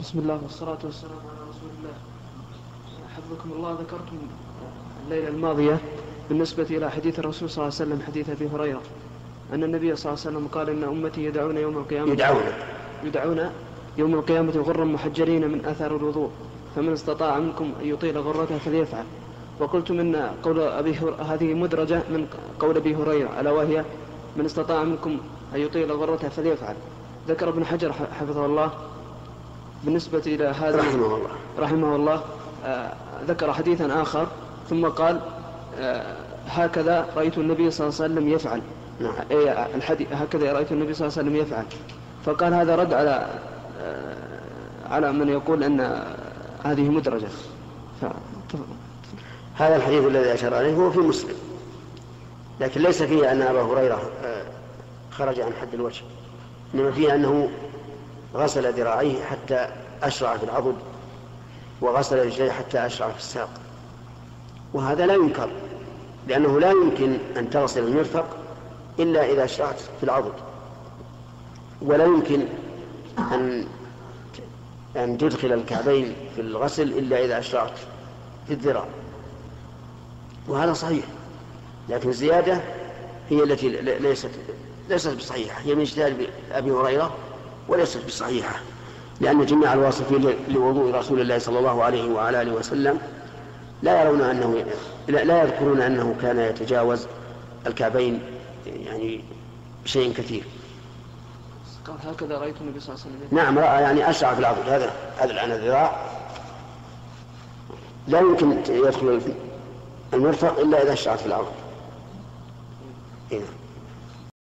بسم الله والصلاة والسلام على رسول الله. حفظكم الله ذكرتم الليلة الماضية بالنسبة إلى حديث الرسول صلى الله عليه وسلم حديث أبي هريرة. أن النبي صلى الله عليه وسلم قال إن أمتي يدعون يوم القيامة. يدعون. يدعون يوم القيامة غرا محجرين من أثر الوضوء. فمن استطاع منكم أن يطيل غرته فليفعل. وقلت من قول أبي هر... هذه مدرجة من قول أبي هريرة ألا وهي من استطاع منكم أن يطيل غرته فليفعل. ذكر ابن حجر حفظه الله. بالنسبة إلى هذا رحمه الله. رحمه الله آه ذكر حديثا آخر ثم قال آه هكذا رأيت النبي صلى الله عليه وسلم يفعل. نعم. أي الحديث هكذا رأيت النبي صلى الله عليه وسلم يفعل. فقال هذا رد على آه على من يقول أن هذه مدرجة. ف... هذا الحديث الذي أشار عليه هو في مسلم. لكن ليس فيه أن أبا هريرة آه، خرج عن حد الوجه إنما فيه أنه غسل ذراعيه حتى أشرع في العضد وغسل رجليه حتى أشرع في الساق. وهذا لا ينكر لأنه لا يمكن أن تغسل المرفق إلا إذا أشرعت في العضد. ولا يمكن أن أن تدخل الكعبين في الغسل إلا إذا أشرعت في الذراع. وهذا صحيح لكن الزيادة هي التي ليست ليست بصحيحة هي من اجتهاد أبي هريرة وليست بصحيحة لأن جميع الواصفين لوضوء رسول الله صلى الله عليه وعلى آله وسلم لا يرون أنه لا يذكرون أنه كان يتجاوز الكعبين يعني بشيء كثير. قال هكذا رأيت النبي صلى الله عليه وسلم نعم رأى يعني أشرع في العضد هذا هذا الآن الذراع. لا يمكن يدخل المرفق إلا إذا اشتعت في الأرض هنا.